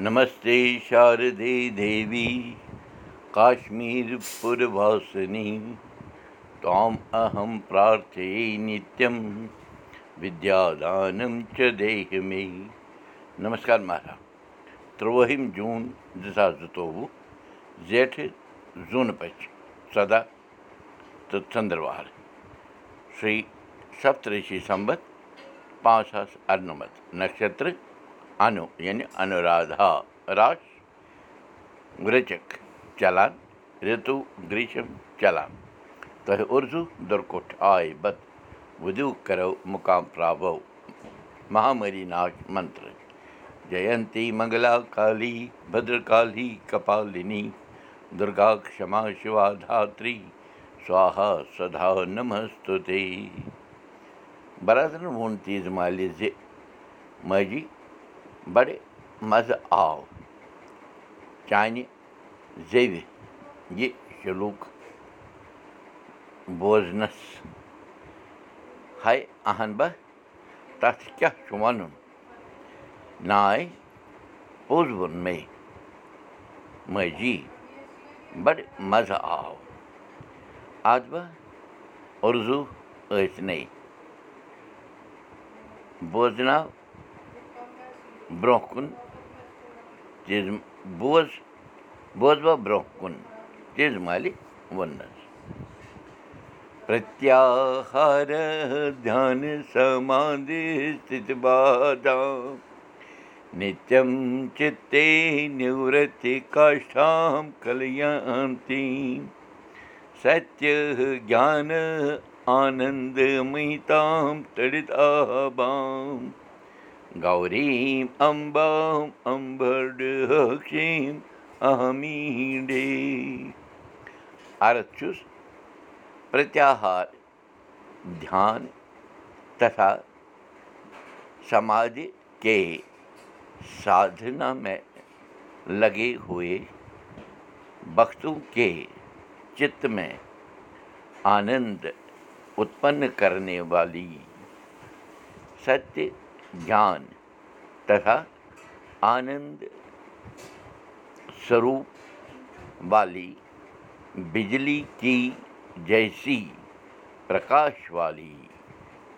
نمس دیٖشمیٖسنیہ نتہد مے نم ترٛوہ جوٗن دِ ساس دوٚپُکھ زیٹھ زوٗن پتند شیسِی سَمد پانٛژھ ساس नक्षत्र। نَشترٕ اَنو یعنی اَنُرادھا راش گرٛچک چلان رِتوٗ گریٖشم چلان تۄہہِ اُرزوٗ دُرکُٹھ آے بت وُدوٗ کرو مُقام پراو مہامری ناش منتر جینتی منگلا کالی بدرکالی کپالِنی دُرگا کما شِوا دھاتری سوہا سدا نمستُتے برادرَن ووٚن تیٖژ مالہِ زِ ماجی بَڑٕ مَزٕ آو چانہِ زیوِ یہِ شلوٗک بوزنَس ہاے اہن با تَتھ کیٛاہ چھُ وَنُن ناے پوٚز ووٚن مے ماجی بَڑٕ مَزٕ آو اَدٕ با اُرزوٗ ٲسۍ نَے بوزناو تیٖژ بوز بوزوا برٛونٛہہ کُن تیز کاشام کلیانتی ستیہ گیان آنند مہتام تڑِت آبام گوریم امبام امبڈیم اہمیٖڈے عرت چھُس پرتیاہار دھیان تتھا سمادِ کے سادھنا میں لگے ہوئے بختوں کے چِت میں آنند اتپن کرنے گیان تتھا آنند سوروپ والی بجلی کی جیسی پرکاش والی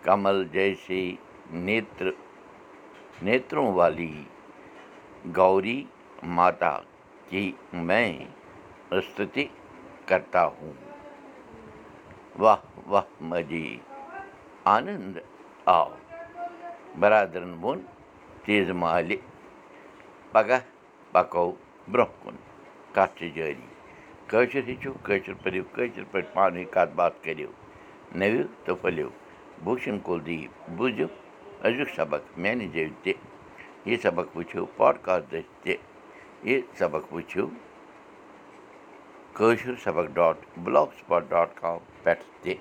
کمل جیسے نیتر نیتروں والی گوری ماتا کی میں استتی کرتا ہوں واہ واہ مجی آنند آو برادرَن ووٚن تیز مالہِ پگاہ پَکو برٛونٛہہ کُن کَتھ چھِ جٲری کٲشِر ہیٚچھِو کٲشِر پٔرِو کٲشِر پٲٹھۍ پانہٕ ؤنۍ کَتھ باتھ کٔرِو نٔوِو تہٕ پھٔلِو بوٗشن کُل دیٖپ بوٗزِو أزیُک سبق میٛانہِ جٲیہِ تہِ یہِ سبق وٕچھِو پاڈکاسٹ دٔسۍ تہِ یہِ سبق وٕچھِو کٲشُر سبق dot blogspot dot com پٮ۪ٹھ تہِ